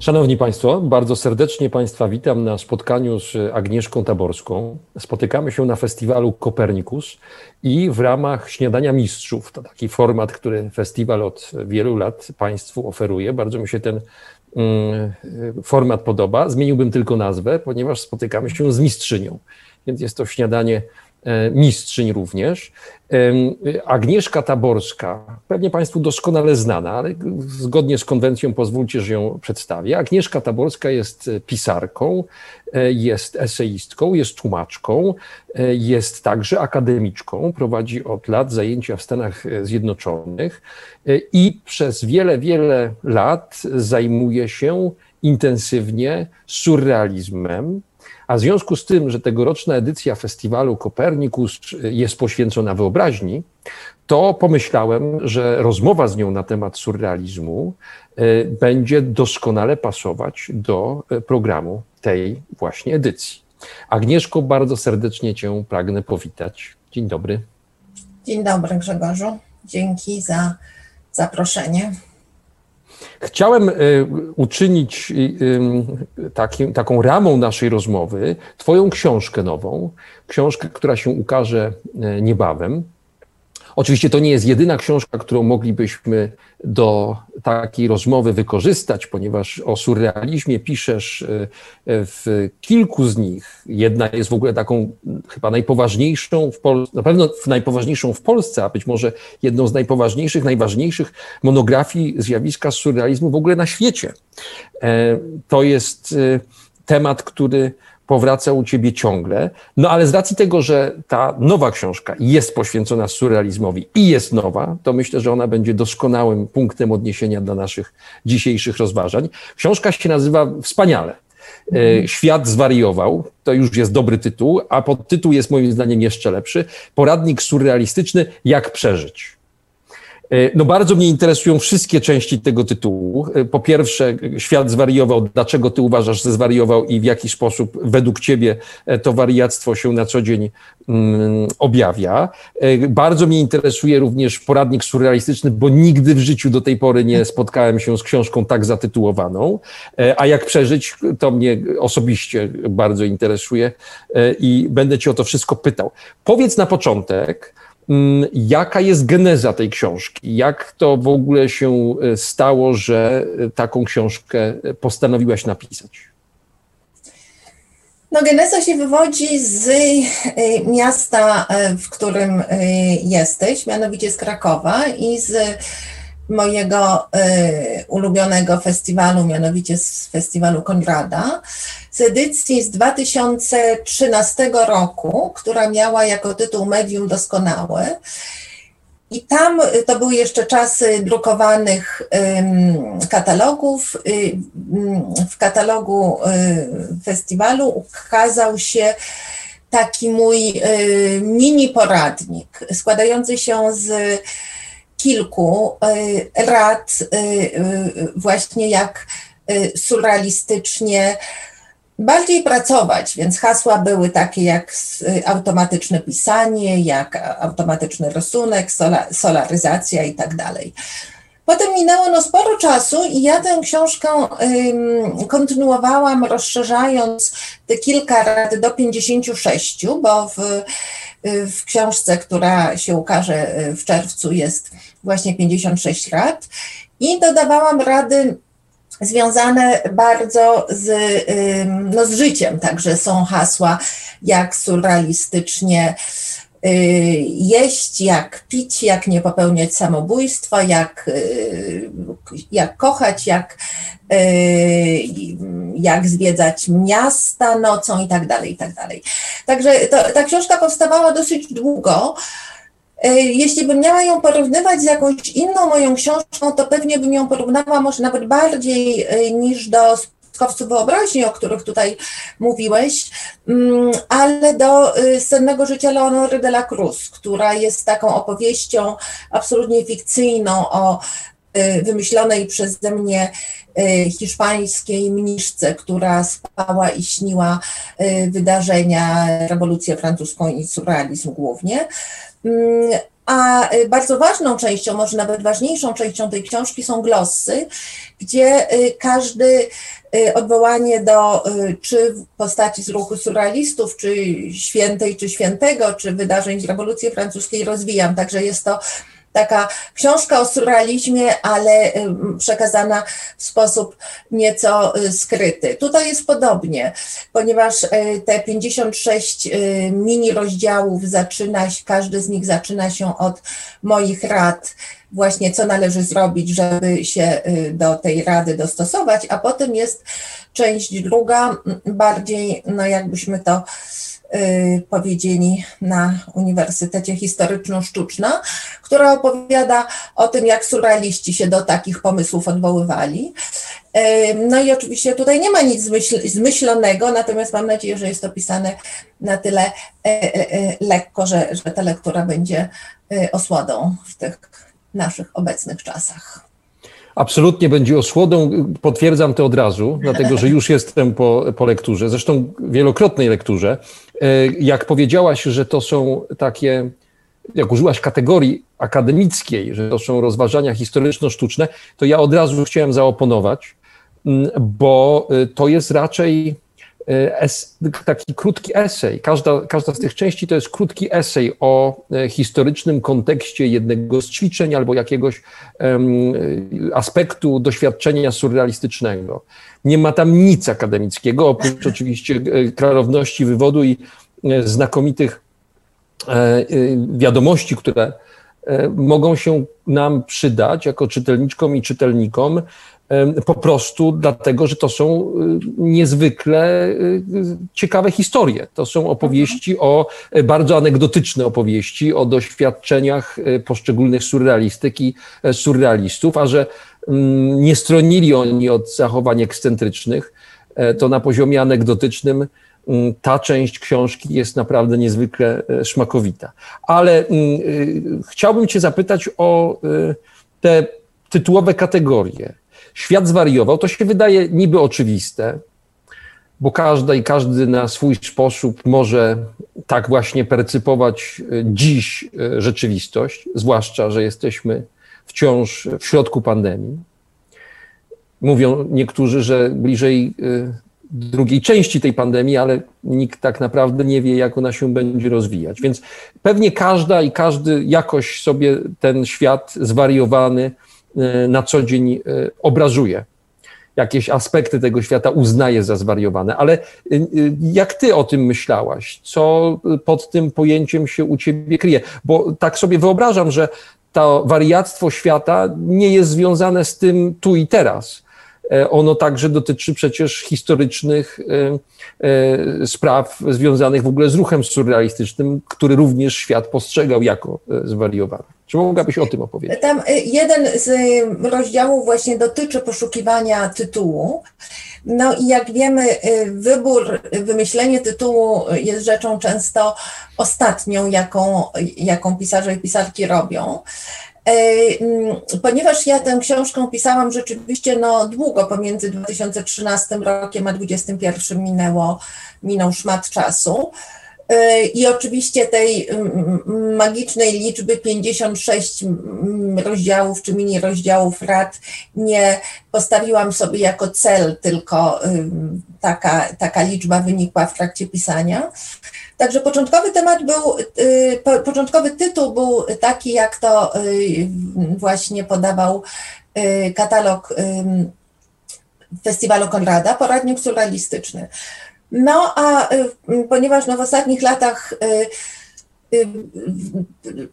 Szanowni Państwo, bardzo serdecznie Państwa witam na spotkaniu z Agnieszką Taborską. Spotykamy się na festiwalu Kopernikus i w ramach Śniadania Mistrzów. To taki format, który festiwal od wielu lat Państwu oferuje. Bardzo mi się ten mm, format podoba. Zmieniłbym tylko nazwę, ponieważ spotykamy się z mistrzynią. Więc jest to śniadanie mistrzyń również. Agnieszka Taborska, pewnie Państwu doskonale znana, ale zgodnie z konwencją pozwólcie, że ją przedstawię. Agnieszka Taborska jest pisarką, e, jest eseistką, jest tłumaczką, e, jest także akademiczką, prowadzi od lat zajęcia w Stanach Zjednoczonych i przez wiele, wiele lat zajmuje się intensywnie surrealizmem, a w związku z tym, że tegoroczna edycja festiwalu Kopernikus jest poświęcona wyobraźni, to pomyślałem, że rozmowa z nią na temat surrealizmu e, będzie doskonale pasować do e, programu tej właśnie edycji. Agnieszko, bardzo serdecznie Cię pragnę powitać. Dzień dobry. Dzień dobry, Grzegorzu. Dzięki za zaproszenie. Chciałem e, uczynić e, taki, taką ramą naszej rozmowy Twoją książkę nową, książkę, która się ukaże e, niebawem. Oczywiście to nie jest jedyna książka, którą moglibyśmy do takiej rozmowy wykorzystać, ponieważ o surrealizmie piszesz e, w kilku z nich. Jedna jest w ogóle taką chyba najpoważniejszą w Polsce, na pewno najpoważniejszą w Polsce, a być może jedną z najpoważniejszych, najważniejszych monografii zjawiska surrealizmu w ogóle na świecie. E, to jest e, temat, który powraca u ciebie ciągle. No ale z racji tego, że ta nowa książka jest poświęcona surrealizmowi i jest nowa, to myślę, że ona będzie doskonałym punktem odniesienia dla naszych dzisiejszych rozważań. Książka się nazywa wspaniale. E, Świat zwariował, to już jest dobry tytuł, a podtytuł jest moim zdaniem jeszcze lepszy. Poradnik surrealistyczny, jak przeżyć. E, no bardzo mnie interesują wszystkie części tego tytułu. E, po pierwsze, świat zwariował, dlaczego ty uważasz, że zwariował i w jaki sposób według ciebie e, to wariactwo się na co dzień mm, objawia. Bardzo mnie interesuje również poradnik surrealistyczny, bo nigdy w życiu do tej pory nie spotkałem się z książką tak zatytułowaną. A jak przeżyć, to mnie osobiście bardzo interesuje i będę cię o to wszystko pytał. Powiedz na początek, jaka jest geneza tej książki? Jak to w ogóle się e, stało, że e, taką książkę postanowiłaś napisać? No, geneza się wywodzi z e, miasta, w którym jesteś, mianowicie z Krakowa i z mojego ulubionego festiwalu, mianowicie z festiwalu Konrada, edycji z 2013 roku, która miała jako tytuł Medium Doskonałe. I tam y, to były jeszcze czasy drukowanych katalogów. Y, w katalogu y, festiwalu ukazał się taki mój mini poradnik składający się z kilku rad, właśnie jak surrealistycznie bardziej pracować, więc hasła były takie jak automatyczne pisanie, jak automatyczny rysunek, solaryzacja i tak dalej. Potem minęło no sporo czasu i ja tę książkę kontynuowałam, rozszerzając te kilka rad do 56, bo w, w książce, która się ukaże w czerwcu, jest właśnie 56 lat. I dodawałam rady związane bardzo z, no, z życiem, także są hasła jak surrealistycznie Y, jeść, jak pić, jak nie popełniać samobójstwa, jak, y, jak kochać, jak, y, jak zwiedzać miasta nocą i tak dalej, i tak dalej. Także to, ta książka powstawała dosyć długo. Jeśli bym miała ją porównywać z jakąś inną moją książką, to pewnie bym ją porównała może nawet bardziej niż do skowców wyobraźni, o których tutaj mówiłeś, mm, ale do y, sennego życia Leonory de la Cruz, która jest taką opowieścią absolutnie fikcyjną o wymyślonej przeze mnie hiszpańskiej mniszce, która spała i śniła wydarzenia, rewolucję francuską i surrealizm głównie. Mm, A bardzo ważną częścią, może nawet ważniejszą częścią tej książki są glossy, gdzie każdy odwołanie do czy postaci z ruchu surrealistów, czy świętej, czy świętego, czy wydarzeń z rewolucji francuskiej rozwijam. Także jest to taka książka o surrealizmie, ale przekazana w sposób nieco y, skryty. Tutaj jest podobnie, ponieważ y, te 56 y, mini rozdziałów zaczyna, każdy z nich zaczyna się od moich rad, właśnie co należy zrobić, żeby się do tej rady dostosować, a potem jest część druga, bardziej, no jakbyśmy to Y, powiedzieli na Uniwersytecie Historyczno-Sztuczna, która opowiada o tym, jak surrealiści się do takich pomysłów odwoływali. Y, no i oczywiście tutaj nie ma nic zmyśl zmyślonego, natomiast mam nadzieję, że jest to pisane na tyle e, lekko, że, że ta lektura będzie osłodą w tych naszych obecnych czasach. Absolutnie będzie osłodą. Potwierdzam to od razu, dlatego że już jestem po, po lekturze, zresztą wielokrotnej lekturze. E, jak powiedziałaś, że to są takie, jak użyłaś kategorii akademickiej, że to są rozważania historyczno-sztuczne, to ja od razu chciałem zaoponować, bo e, to jest raczej es, taki krótki esej. Każda, każda z tych części to jest krótki esej o e, historycznym kontekście jednego z ćwiczeń albo jakiegoś um, aspektu doświadczenia surrealistycznego. Nie ma tam nic akademickiego, oprócz oczywiście klarowności wywodu i znakomitych wiadomości, które mogą się nam przydać jako czytelniczkom i czytelnikom po prostu dlatego, że to są y, niezwykle y, ciekawe historie. To są opowieści o, y, bardzo anegdotyczne opowieści o doświadczeniach poszczególnych surrealistyk i surrealistów, a że mm, nie stronili oni od zachowań ekscentrycznych, to na poziomie anegdotycznym mm, ta część książki jest naprawdę niezwykle szmakowita. Ale mm, chciałbym Cię zapytać o te tytułowe kategorie świat zwariował, to się wydaje niby oczywiste, bo każda i każdy na swój sposób może tak właśnie percypować e, dziś e, rzeczywistość, zwłaszcza, że jesteśmy wciąż w środku pandemii. Mówią niektórzy, że bliżej e, drugiej części tej pandemii, ale nikt tak naprawdę nie wie, jak ona się będzie rozwijać. Więc pewnie każda i każdy jakoś sobie ten świat zwariowany na co dzień e, obrazuje. Jakieś aspekty tego świata uznaje za zwariowane, ale e, jak ty o tym myślałaś? Co pod tym pojęciem się u ciebie kryje? Bo tak sobie wyobrażam, że to wariactwo świata nie jest związane z tym tu i teraz. Ono także dotyczy przecież historycznych spraw związanych w ogóle z ruchem surrealistycznym, który również świat postrzegał jako zwariowany. Czy mogłabyś o tym opowiedzieć? Tam y, jeden z y, rozdziałów właśnie dotyczy poszukiwania tytułu. No i jak wiemy, y, wybór, wymyślenie tytułu jest rzeczą często ostatnią, jaką, jaką pisarze i pisarki robią. Mm, ponieważ ja tę książkę pisałam rzeczywiście no, długo, pomiędzy 2013 rokiem a 2021 minęło, minął szmat czasu, I oczywiście tej magicznej liczby 56 rozdziałów czy mini rozdziałów rad nie postawiłam sobie jako cel, tylko taka, taka liczba wynikła w trakcie pisania. Także początkowy temat był, y, początkowy tytuł był taki, jak to y, właśnie podawał y, katalog Festiwalu Konrada, poradnik surrealistyczny. No a y, ponieważ no, w ostatnich latach y, y,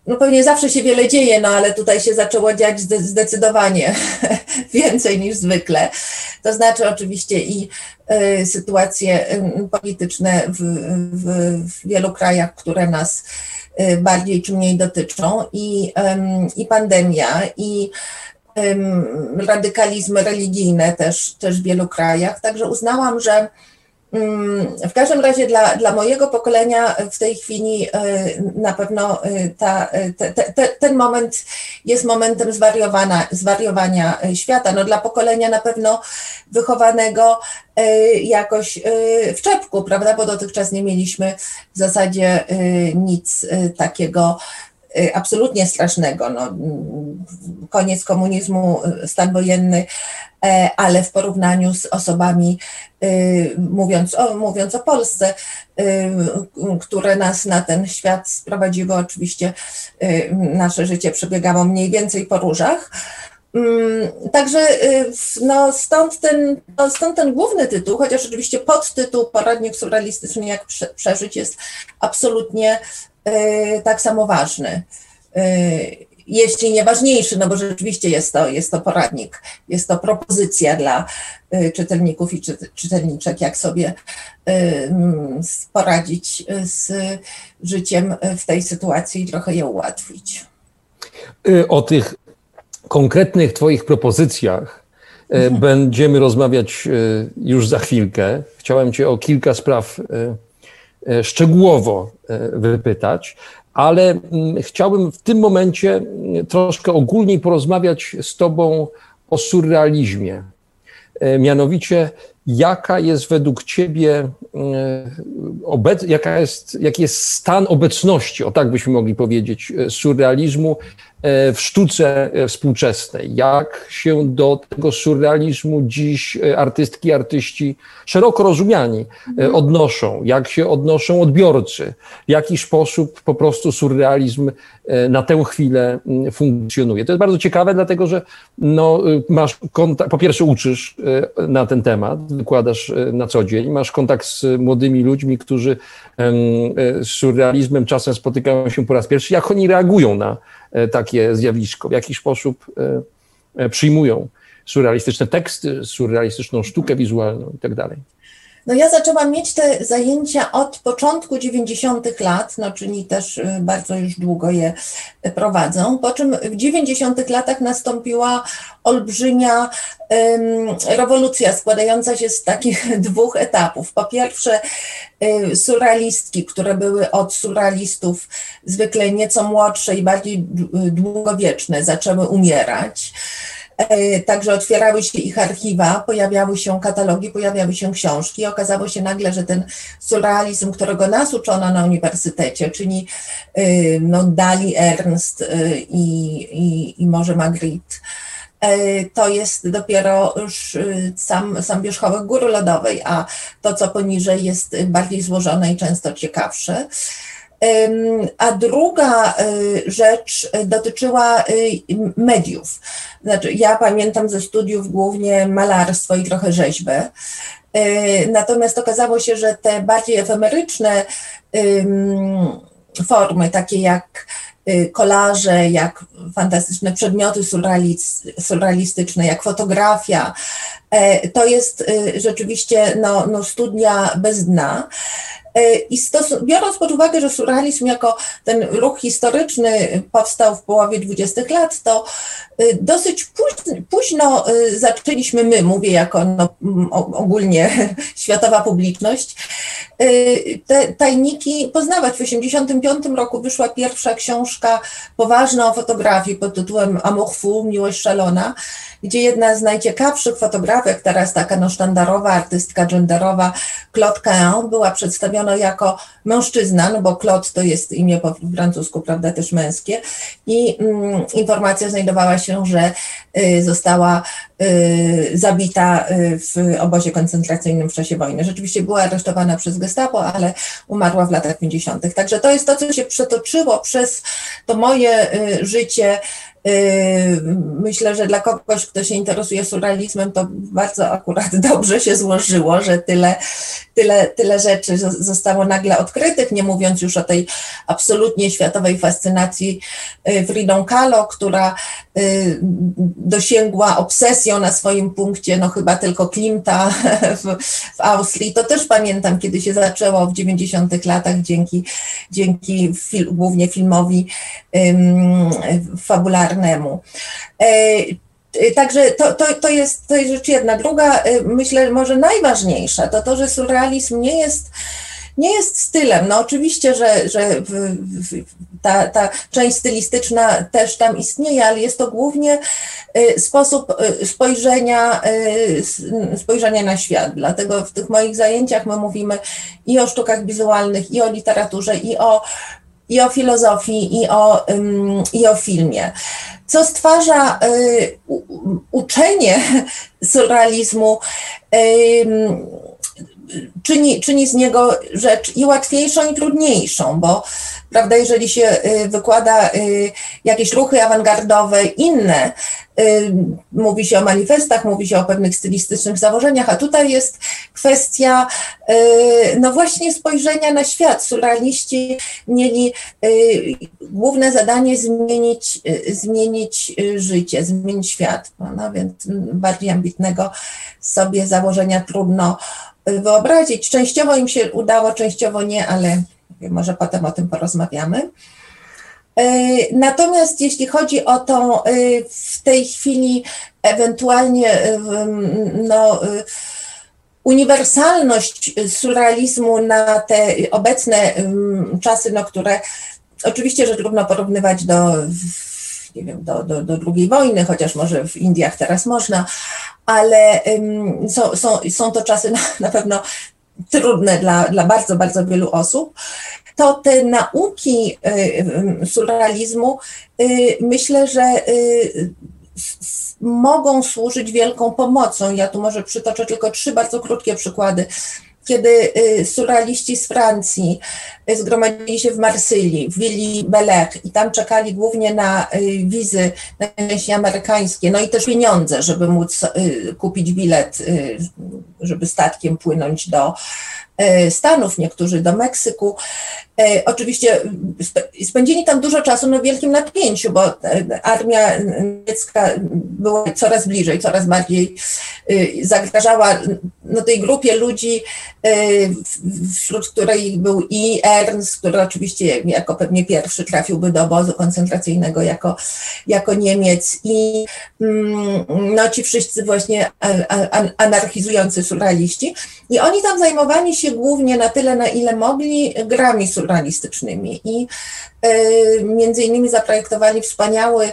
no pewnie zawsze się wiele dzieje, no ale tutaj się zaczęło dziać zdecydowanie więcej niż zwykle. To znaczy oczywiście i sytuacje polityczne w, w, w wielu krajach, które nas bardziej czy mniej dotyczą i, i pandemia i radykalizmy religijne też, też w wielu krajach. Także uznałam, że w każdym razie dla, dla mojego pokolenia w tej chwili e, na pewno e, ta, e, te, te, ten moment jest momentem zwariowania, zwariowania świata. No dla pokolenia na pewno wychowanego jakoś w czepku, prawda, bo dotychczas nie mieliśmy w zasadzie nic takiego absolutnie strasznego. No, koniec komunizmu, stan wojenny, ale w porównaniu z osobami, mówiąc o, mówiąc o Polsce, które nas na ten świat sprowadziły, oczywiście nasze życie przebiegało mniej więcej po różach. Mm, także y, no, stąd, ten, no, stąd ten główny tytuł, chociaż oczywiście podtytuł Poradnik surrealistyczny jak przeżyć jest absolutnie y, tak samo ważny. Y, jeśli nie ważniejszy, no bo rzeczywiście jest to, jest to poradnik, jest to propozycja dla y, czytelników i czy, czytelniczek, jak sobie poradzić z życiem w tej sytuacji i trochę je ułatwić. O tych konkretnych Twoich propozycjach e, mhm. będziemy rozmawiać e, już za chwilkę. Chciałem Cię o kilka spraw e, szczegółowo wypytać, ale mm, chciałbym w tym momencie mm, troszkę ogólniej porozmawiać z Tobą o surrealizmie. Mianowicie, jaka jest według Ciebie, obec, jaka jest, jaki jest stan obecności, o tak byśmy mogli powiedzieć, surrealizmu E, w sztuce e, współczesnej, jak się do tego surrealizmu dziś e, artystki, artyści szeroko rozumiani mhm. odnoszą, jak się odnoszą odbiorcy, w jaki sposób po prostu surrealizm na tę chwilę funkcjonuje. To jest bardzo ciekawe, dlatego że no, masz kontakt, po pierwsze uczysz na ten temat, wykładasz na co dzień, masz kontakt z młodymi ludźmi, którzy z surrealizmem czasem spotykają się po raz pierwszy, jak oni reagują na E, takie zjawisko, w jaki sposób e, e, przyjmują surrealistyczne teksty, surrealistyczną sztukę wizualną itd. No ja zaczęłam mieć te zajęcia od początku 90. lat, no czyli też bardzo już długo je prowadzą, po czym w 90. latach nastąpiła olbrzymia rewolucja składająca się z takich dwóch etapów. Po pierwsze Y, surrealistki, które były od surrealistów zwykle nieco młodsze i bardziej długowieczne, zaczęły umierać. Y, także otwierały się ich archiwa, pojawiały się katalogi, pojawiały się książki. Okazało się nagle, że ten surrealizm, którego nas uczono na uniwersytecie, czyli y, no, Dali Ernst i, i, i może Magritte, E, to jest dopiero już y, sam, sam wierzchołek góry lodowej, a to, co poniżej, jest bardziej złożone i często ciekawsze. A druga y, rzecz dotyczyła y, mediów. Znaczy, ja pamiętam ze studiów głównie malarstwo i trochę rzeźbę. Natomiast okazało się, że te bardziej efemeryczne formy, takie jak kolaże, jak fantastyczne przedmioty surrealistyczne, jak fotografia. E, to jest y, rzeczywiście no, no studnia bez dna. E, I biorąc pod uwagę, że surrealizm jako ten ruch historyczny powstał w połowie XX lat, to e, dosyć późno, późno zaczęliśmy my, mówię jako no, ogólnie światowa publiczność, e, te tajniki poznawać. W 1985 roku wyszła pierwsza książka poważna o fotografii pod tytułem Amour Miłość szalona, gdzie jedna z najciekawszych fotografek, teraz taka no sztandarowa artystka genderowa, Claude Cain, była przedstawiona jako mężczyzna, no bo Claude to jest imię po francusku, prawda, też męskie i mm, informacja znajdowała się, że y, została y, zabita y, w obozie koncentracyjnym w czasie wojny. Rzeczywiście była aresztowana przez gestapo, ale umarła w latach 50. Także to jest to, co się przetoczyło przez to moje y, życie myślę, że dla kogoś, kto się interesuje surrealizmem, to bardzo akurat dobrze się złożyło, że tyle, tyle, tyle rzeczy zostało nagle odkrytych, nie mówiąc już o tej absolutnie światowej fascynacji yy, Fridą Kahlo, która yy, dosięgła obsesją na swoim punkcie, no chyba tylko Klimta w, w Austrii. To też pamiętam, kiedy się zaczęło w 90 latach dzięki, dzięki fil, głównie filmowi um, fabularnemu. E, także to, to, to, jest, to jest rzecz jedna. Druga, e, myślę, może najważniejsza, to to, że surrealizm nie jest nie jest stylem. No oczywiście, że, że ta, ta część stylistyczna też tam istnieje, ale jest to głównie y, sposób y, spojrzenia, y, spojrzenia na świat. Dlatego w tych moich zajęciach my mówimy i o sztukach wizualnych, i o literaturze, i o i o filozofii, i o, i o filmie co stwarza y, uczenie surrealizmu, czyni, czyni z niego rzecz i łatwiejszą, i trudniejszą, bo prawda, jeżeli się y, wykłada y, jakieś ruchy awangardowe, inne, y, mówi się o manifestach, mówi się o pewnych stylistycznych założeniach, a tutaj jest kwestia no właśnie spojrzenia na świat. Surrealiści mieli główne zadanie zmienić, zmienić życie, zmienić świat, no, więc bardziej ambitnego sobie założenia trudno wyobrazić. Częściowo im się udało, częściowo nie, ale może potem o tym porozmawiamy. E, natomiast jeśli chodzi o tą e, w tej chwili ewentualnie e, no, uniwersalność surrealizmu na te obecne czasy, no, które oczywiście, że trudno porównywać do, nie wiem, do, do, do II wojny, chociaż może w Indiach teraz można, ale są, są, są to czasy na, na pewno trudne dla, dla bardzo, bardzo wielu osób, to te nauki y, y, surrealizmu y, myślę, że mogą służyć wielką pomocą. Ja tu może przytoczę tylko trzy bardzo krótkie przykłady kiedy y, surrealiści z Francji y, zgromadzili się w Marsylii, w Willi Belek i tam czekali głównie na y, wizy najczęściej amerykańskie, no i też pieniądze, żeby móc kupić bilet, żeby statkiem płynąć do Stanów, niektórzy do Meksyku. E, oczywiście spędzili tam dużo czasu na wielkim napięciu, bo e, armia niemiecka była coraz bliżej, coraz bardziej y, zagrażała no, tej grupie ludzi, wśród której był i Ernst, który oczywiście jako pewnie pierwszy trafiłby do obozu koncentracyjnego jako, jako Niemiec i mm, no, ci wszyscy właśnie anarchizujący surrealiści. I oni tam zajmowali się głównie na tyle, na ile mogli grami surrealistycznymi i y, między innymi zaprojektowali wspaniały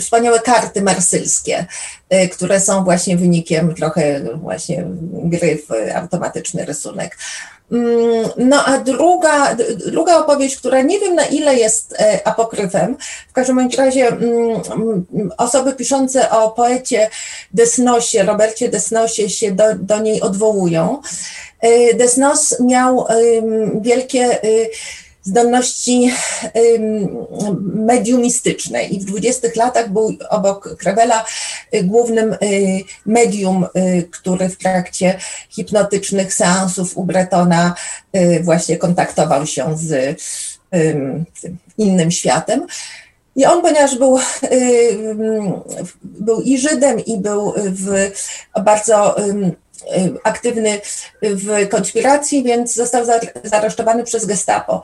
wspaniałe karty marsylskie, y, które są właśnie wynikiem trochę właśnie gry w automatyczny rysunek. Mm, no a druga, druga opowieść, która nie wiem na ile jest e, apokryfem, w każdym razie mm, osoby piszące o poecie Desnosie, Robercie Desnosie się do, do niej odwołują. E, Desnos miał wielkie y, zdolności mediumistyczne i w dwudziestych latach był obok Krewela y, głównym y, medium, który w trakcie hipnotycznych seansów u Bretona właśnie kontaktował się z innym światem. I on, ponieważ był, był i Żydem, i był w bardzo Y, aktywny w konspiracji, więc został zaresztowany przez Gestapo.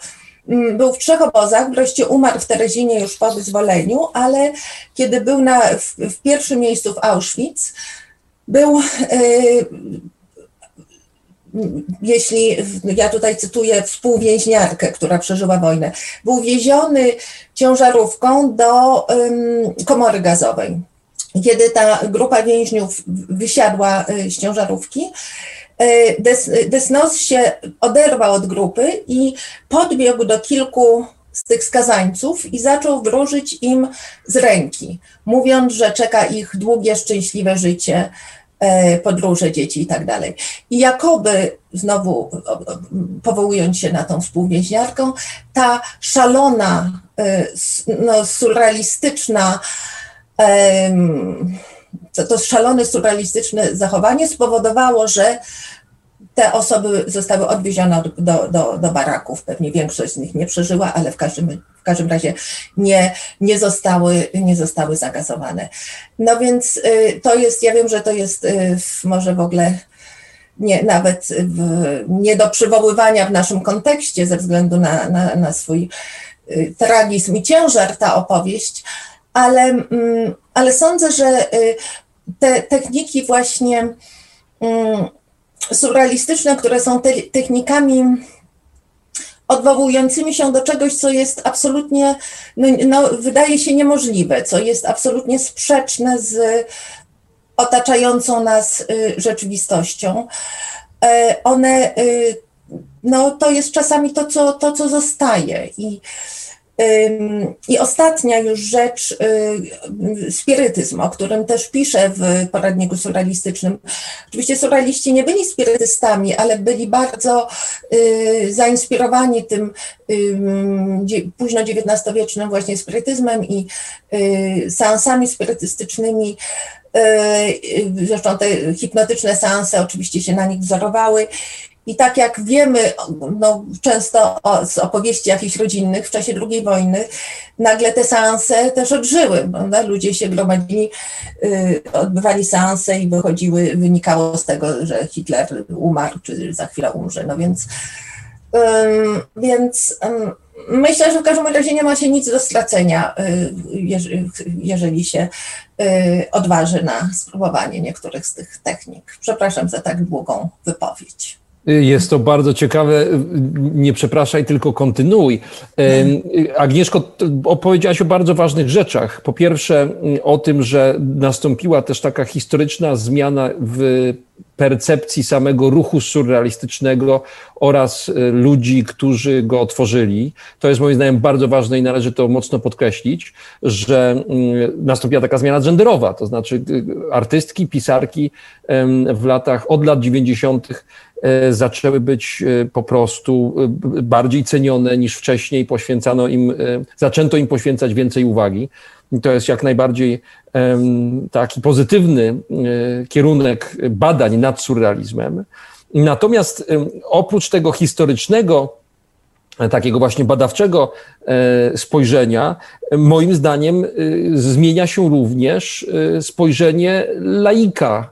Mm, był w trzech obozach, wreszcie umarł w Terezinie już po wyzwoleniu, ale kiedy był na, w, w pierwszym miejscu w Auschwitz, był, y, jeśli ja tutaj cytuję współwięźniarkę, która przeżyła wojnę, był wieziony ciężarówką do komory gazowej. Kiedy ta grupa więźniów wysiadła y, z ciężarówki, Des, Desnos się oderwał od grupy i podbiegł do kilku z tych skazańców i zaczął wróżyć im z ręki, mówiąc, że czeka ich długie, szczęśliwe życie, e, podróże dzieci i tak dalej. I jakoby, znowu powołując się na tą współwięźniarkę, ta szalona, e, no, surrealistyczna, to, to szalone, surrealistyczne zachowanie spowodowało, że te osoby zostały odwiezione do, do, do baraków. Pewnie większość z nich nie przeżyła, ale w każdym, w każdym razie nie, nie, zostały, nie zostały zagazowane. No więc y, to jest, ja wiem, że to jest y, może w ogóle nie, nawet w, nie do przywoływania w naszym kontekście ze względu na, na, na swój y, tragizm i ciężar ta opowieść, ale, mm, ale sądzę, że y, te techniki właśnie mm, surrealistyczne, które są te, technikami odwołującymi się do czegoś, co jest absolutnie, no, no, wydaje się niemożliwe, co jest absolutnie sprzeczne z otaczającą nas y, rzeczywistością. E, one y, no, to jest czasami to, co, to, co zostaje. I, i ostatnia już rzecz, y, spirytyzm, o którym też piszę w poradniku surrealistycznym. Oczywiście surrealiści nie byli spirytystami, ale byli bardzo y, zainspirowani tym późno XIX-wiecznym właśnie spirytyzmem i y, seansami spirytystycznymi. Zresztą te hipnotyczne seanse oczywiście się na nich wzorowały i tak jak wiemy, no, często z opowieści jakichś rodzinnych w czasie II wojny, nagle te seanse też odżyły. Prawda? Ludzie się gromadzili, y, odbywali seanse i wychodziły, wynikało z tego, że Hitler umarł, czy za chwilę umrze. No więc, więc myślę, że w każdym razie nie ma się nic do stracenia, y, jeżeli, jeżeli się y, odważy na spróbowanie niektórych z tych technik. Przepraszam za tak długą wypowiedź. Jest to bardzo ciekawe. Nie przepraszaj, tylko kontynuuj. Agnieszko, opowiedziałaś o bardzo ważnych rzeczach. Po pierwsze, o tym, że nastąpiła też taka historyczna zmiana w percepcji samego ruchu surrealistycznego oraz e, ludzi, którzy go otworzyli. To jest moim zdaniem bardzo ważne i należy to mocno podkreślić, że mm, nastąpiła taka zmiana genderowa, to znaczy artystki, pisarki w latach, od lat 90. E, zaczęły być e, po prostu bardziej cenione niż wcześniej, poświęcano im, zaczęto im poświęcać więcej uwagi. I to jest jak najbardziej taki pozytywny e, kierunek badań nad surrealizmem. Natomiast oprócz tego historycznego, e, takiego właśnie badawczego e, spojrzenia, moim zdaniem zmienia się również spojrzenie laika,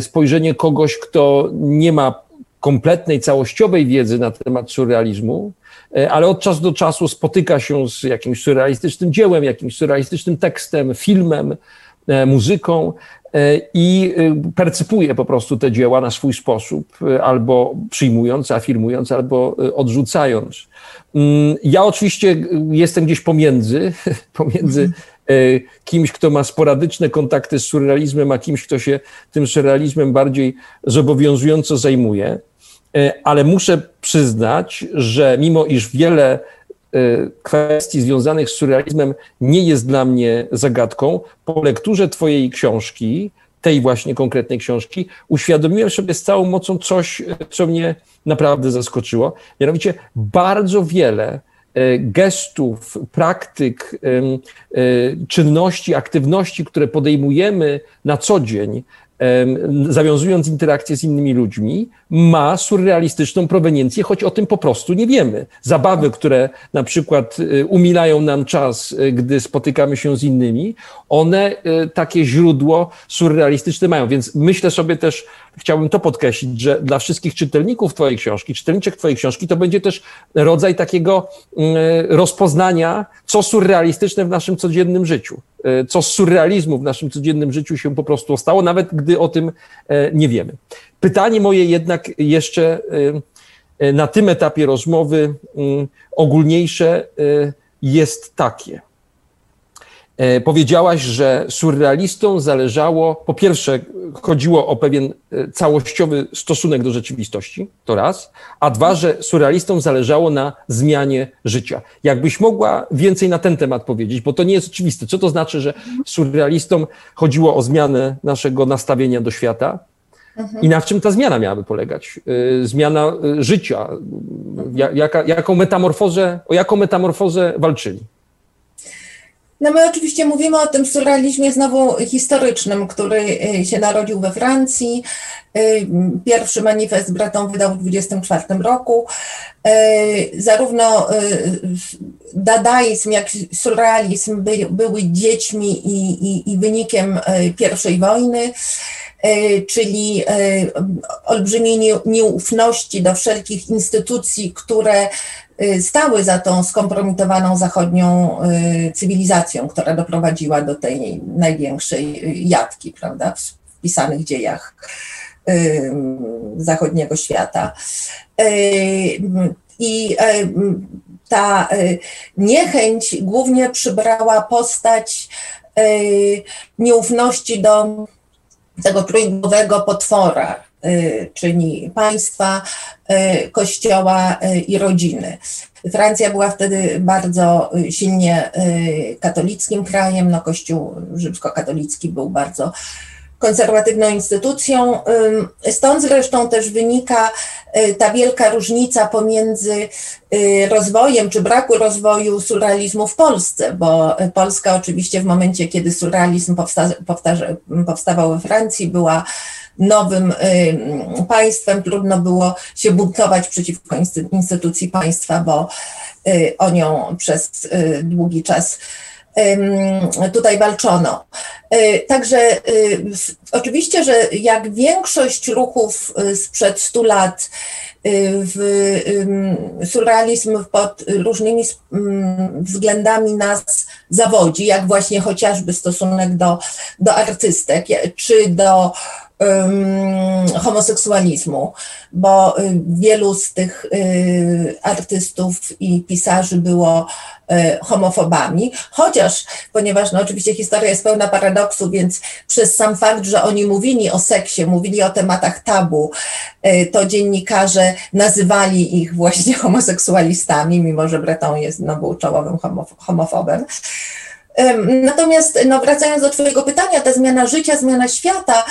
spojrzenie kogoś, kto nie ma kompletnej, całościowej wiedzy na temat surrealizmu, E, ale od czasu do czasu spotyka się z jakimś surrealistycznym dziełem, jakimś surrealistycznym tekstem, filmem, e, muzyką e, i percypuje po prostu te dzieła na swój sposób, albo przyjmując, afirmując, albo odrzucając. Mm, ja oczywiście jestem gdzieś pomiędzy, pomiędzy mhm. Kimś, kto ma sporadyczne kontakty z surrealizmem, a kimś, kto się tym surrealizmem bardziej zobowiązująco zajmuje. E, ale muszę przyznać, że mimo iż wiele e, kwestii związanych z surrealizmem nie jest dla mnie zagadką, po lekturze Twojej książki, tej właśnie konkretnej książki, uświadomiłem sobie z całą mocą coś, co mnie naprawdę zaskoczyło. Mianowicie bardzo wiele e, gestów, praktyk, czynności, aktywności, które podejmujemy na co dzień, zawiązując interakcje z innymi ludźmi, ma surrealistyczną proweniencję, choć o tym po prostu nie wiemy. Zabawy, które na przykład y, umilają nam czas, y, gdy spotykamy się z innymi, one y, takie źródło surrealistyczne mają. Więc myślę sobie też, chciałbym to podkreślić, że dla wszystkich czytelników Twojej książki, czytelniczek Twojej książki, to będzie też rodzaj takiego rozpoznania, co surrealistyczne w naszym codziennym życiu. Co z surrealizmu w naszym codziennym życiu się po prostu stało, nawet gdy o tym nie wiemy. Pytanie moje jednak jeszcze e, na tym etapie rozmowy mm, ogólniejsze jest takie. Powiedziałaś, że surrealistom zależało, po pierwsze, chodziło o pewien całościowy stosunek do rzeczywistości, to raz, a dwa, że surrealistom zależało na zmianie życia. Jakbyś mogła więcej na ten temat powiedzieć, bo to nie jest oczywiste. Co to znaczy, że surrealistom chodziło o zmianę naszego nastawienia do świata? Mhm. I na czym ta zmiana miałaby polegać? E, zmiana życia. Jaka, jaką metamorfozę, o jaką metamorfozę walczyli? No my oczywiście mówimy o tym surrealizmie znowu historycznym, który y, się narodził we Francji. Y, pierwszy manifest Breton wydał w 1924 roku. Y, zarówno dadaizm, jak i surrealizm by, były dziećmi i, i, i wynikiem pierwszej wojny czyli olbrzymiej nieufności do wszelkich instytucji, które Y, stały za tą skompromitowaną zachodnią cywilizacją, która doprowadziła do tej największej jatki, prawda, w wpisanych dziejach zachodniego świata. I ta niechęć głównie przybrała postać nieufności do tego trójgłowego potwora, czyni państwa, kościoła i rodziny. Francja była wtedy bardzo silnie katolickim krajem, no kościół rzymskokatolicki był bardzo konserwatywną instytucją. Stąd zresztą też wynika y, ta wielka różnica pomiędzy y, rozwojem czy braku rozwoju surrealizmu w Polsce, bo Polska oczywiście w momencie, kiedy surrealizm powsta powstawał we Francji, była nowym państwem, trudno było się buntować przeciwko instytucji państwa, bo y, o nią przez długi czas tutaj walczono. E, także e, oczywiście, że jak większość ruchów e, sprzed 100 lat w surrealizm pod różnymi względami nas zawodzi, jak właśnie chociażby stosunek do, do artystek, czy do homoseksualizmu, bo y, wielu z tych y, artystów i pisarzy było y, homofobami, chociaż, ponieważ no, oczywiście historia jest pełna paradoksu, więc przez sam fakt, że oni mówili o seksie, mówili o tematach tabu, to dziennikarze nazywali ich właśnie homoseksualistami, mimo że Breton jest, no, był czołowym homofobem. Natomiast no, wracając do Twojego pytania, ta zmiana życia, zmiana świata,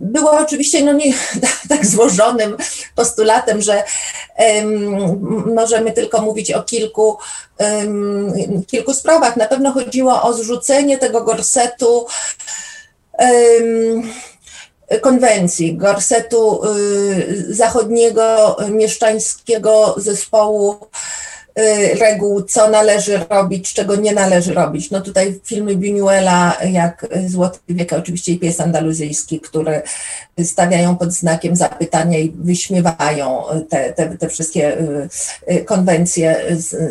było oczywiście no nie, tak złożonym postulatem, że um, możemy tylko mówić o kilku, um, kilku sprawach. Na pewno chodziło o zrzucenie tego gorsetu um, konwencji, gorsetu y, zachodniego mieszczańskiego zespołu reguł, co należy robić, czego nie należy robić. No tutaj filmy Buñuela, jak Złoty wiek, oczywiście i pies andaluzyjski, które stawiają pod znakiem zapytania i wyśmiewają te, te, te wszystkie y, y, konwencje,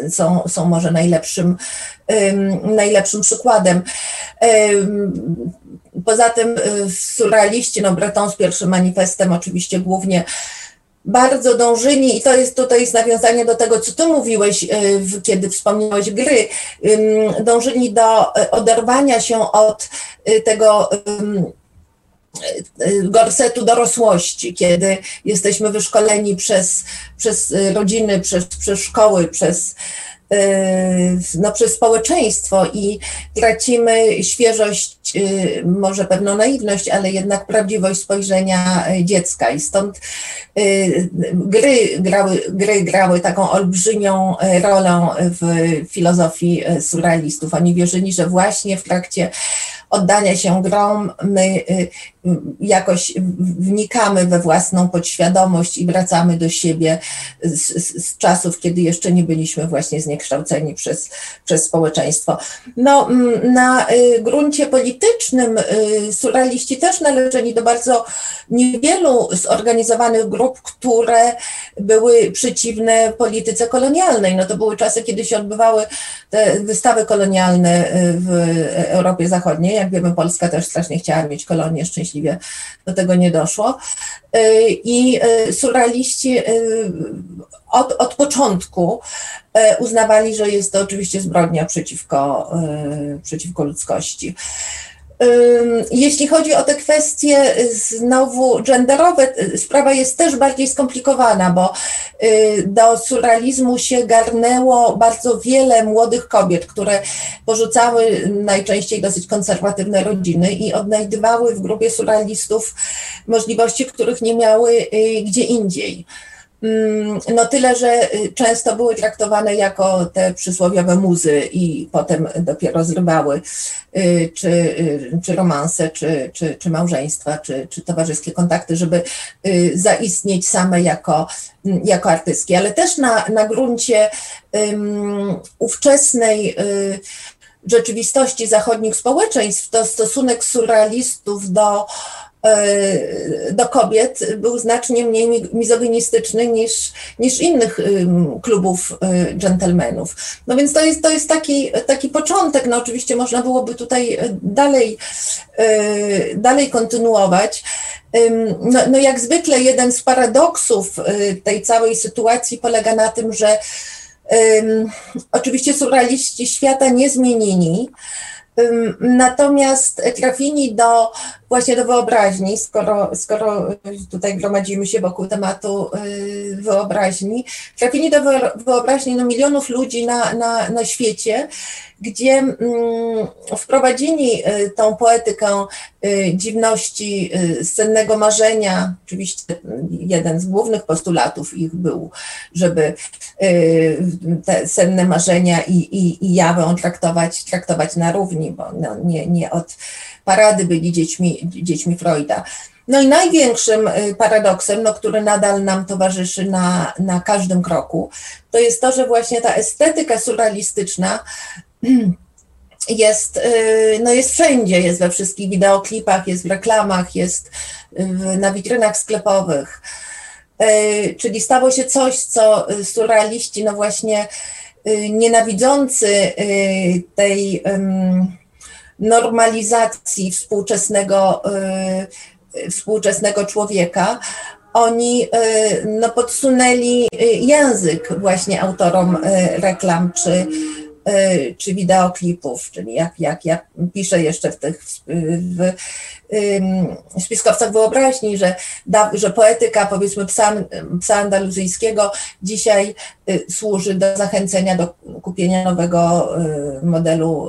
są, są może najlepszym, najlepszym przykładem. Poza tym surrealiści, no Breton z pierwszym manifestem oczywiście głównie bardzo dążyli, i to jest tutaj jest nawiązanie do tego, co ty mówiłeś, y, kiedy wspomniałeś gry, dążyli do y, oderwania się od y, tego gorsetu dorosłości, kiedy jesteśmy wyszkoleni przez, przez rodziny, przez, przez szkoły, przez no, przez społeczeństwo i tracimy świeżość, y, może pewną naiwność, ale jednak prawdziwość spojrzenia y, dziecka. I stąd y, gry grały, gry grały taką olbrzymią rolę w filozofii surrealistów. Oni wierzyli, że właśnie w trakcie oddania się grom my jakoś wnikamy we własną podświadomość i wracamy do siebie z, z, czasów, kiedy jeszcze nie byliśmy właśnie zniekształceni przez, przez społeczeństwo. No, na y, gruncie politycznym y, surrealiści też należeli do bardzo niewielu zorganizowanych grup, które były przeciwne polityce kolonialnej. No to były czasy, kiedy się odbywały te wystawy kolonialne y, w Europie Zachodniej. Jak wiemy, Polska też strasznie chciała mieć kolonię szczęśliwą szczęśliwie do tego nie doszło. Y, I y, surrealiści y, od, od początku uznawali, że jest to oczywiście zbrodnia przeciwko, przeciwko ludzkości. Jeśli chodzi o te kwestie znowu genderowe, sprawa jest też bardziej skomplikowana, bo y, do surrealizmu się garnęło bardzo wiele młodych kobiet, które porzucały najczęściej dosyć konserwatywne rodziny i odnajdywały w grupie surrealistów możliwości, których nie miały y, gdzie indziej. Mm, no tyle, że y, często były traktowane jako te przysłowiowe muzy i potem dopiero zrywały y, czy, y, czy romanse, czy, czy, czy małżeństwa, czy, czy towarzyskie kontakty, żeby zaistnieć same jako, mm, jako artystki, ale też na, na gruncie um, ówczesnej rzeczywistości zachodnich społeczeństw, to stosunek surrealistów do do kobiet był znacznie mniej mizogynistyczny niż, niż innych klubów e, dżentelmenów. No więc to jest, to jest taki, taki początek. No oczywiście można byłoby tutaj dalej, e, dalej kontynuować. No, no jak zwykle jeden z paradoksów tej całej sytuacji polega na tym, że oczywiście surrealiści świata nie zmienili, Natomiast trafili do właśnie do wyobraźni, skoro, skoro tutaj gromadzimy się wokół tematu wyobraźni, trafienie do wyobraźni no, milionów ludzi na, na, na świecie, gdzie mm, wprowadzili tą poetykę dziwności sennego marzenia, oczywiście jeden z głównych postulatów ich był, żeby te senne marzenia i, i, i jawę traktować, traktować na równi, bo no, nie, nie od parady byli dziećmi, dziećmi Freuda. No i największym y, paradoksem, no, który nadal nam towarzyszy na, na każdym kroku, to jest to, że właśnie ta estetyka surrealistyczna jest, y, no jest wszędzie, jest we wszystkich wideoklipach, jest w reklamach, jest na witrynach sklepowych. Y, czyli stało się coś, co surrealiści, no właśnie nienawidzący tej normalizacji współczesnego, y, współczesnego człowieka, oni y, no, podsunęli y, język właśnie autorom reklam czy, czy wideoklipów, czyli jak, jak, jak piszę jeszcze w tych w, w spiskowcach wyobraźni, że, da, że poetyka powiedzmy psa, psa andaluzyjskiego dzisiaj służy do zachęcenia do kupienia nowego modelu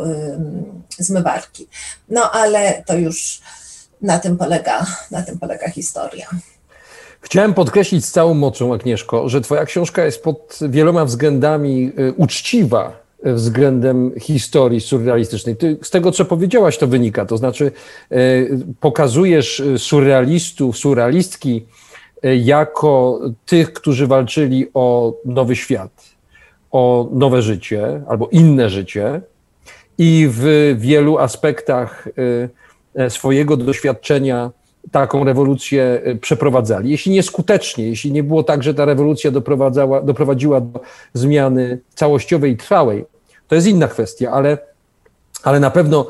zmywarki. No ale to już na tym polega, na tym polega historia. Chciałem podkreślić z całą mocą, Agnieszko, że Twoja książka jest pod wieloma względami y, uczciwa względem historii surrealistycznej. Ty, z tego, co powiedziałaś, to wynika. To znaczy, y, pokazujesz surrealistów, surrealistki y, jako tych, którzy walczyli o nowy świat, o nowe życie albo inne życie, i w wielu aspektach swojego doświadczenia taką rewolucję przeprowadzali. Jeśli nie skutecznie, jeśli nie było tak, że ta rewolucja doprowadziła do zmiany całościowej i trwałej, to jest inna kwestia, ale, ale na pewno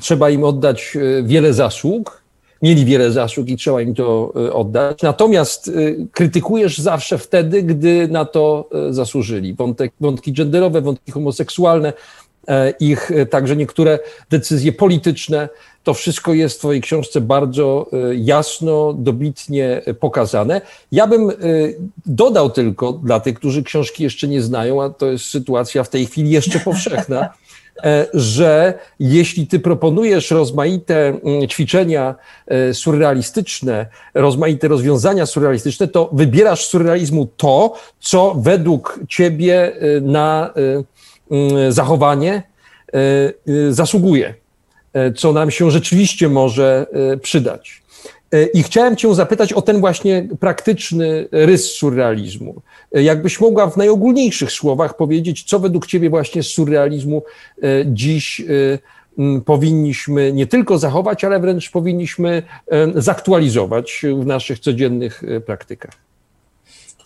trzeba im oddać wiele zasług. Mieli wiele zasług i trzeba im to oddać. Natomiast krytykujesz zawsze wtedy, gdy na to zasłużyli. Wątek, wątki genderowe, wątki homoseksualne, E, ich e, także niektóre decyzje polityczne. To wszystko jest w Twojej książce bardzo e, jasno, dobitnie pokazane. Ja bym dodał tylko dla tych, którzy książki jeszcze nie znają, a to jest sytuacja w tej chwili jeszcze powszechna, że jeśli ty proponujesz rozmaite mm, ćwiczenia surrealistyczne, rozmaite rozwiązania surrealistyczne, to wybierasz z surrealizmu to, co według ciebie na zachowanie e, e, zasługuje, co nam się rzeczywiście może przydać. I chciałem Cię zapytać o ten właśnie praktyczny rys surrealizmu. Jakbyś mogła w najogólniejszych słowach powiedzieć, co według Ciebie właśnie z surrealizmu dziś powinniśmy nie tylko zachować, ale wręcz powinniśmy zaktualizować w naszych codziennych praktykach.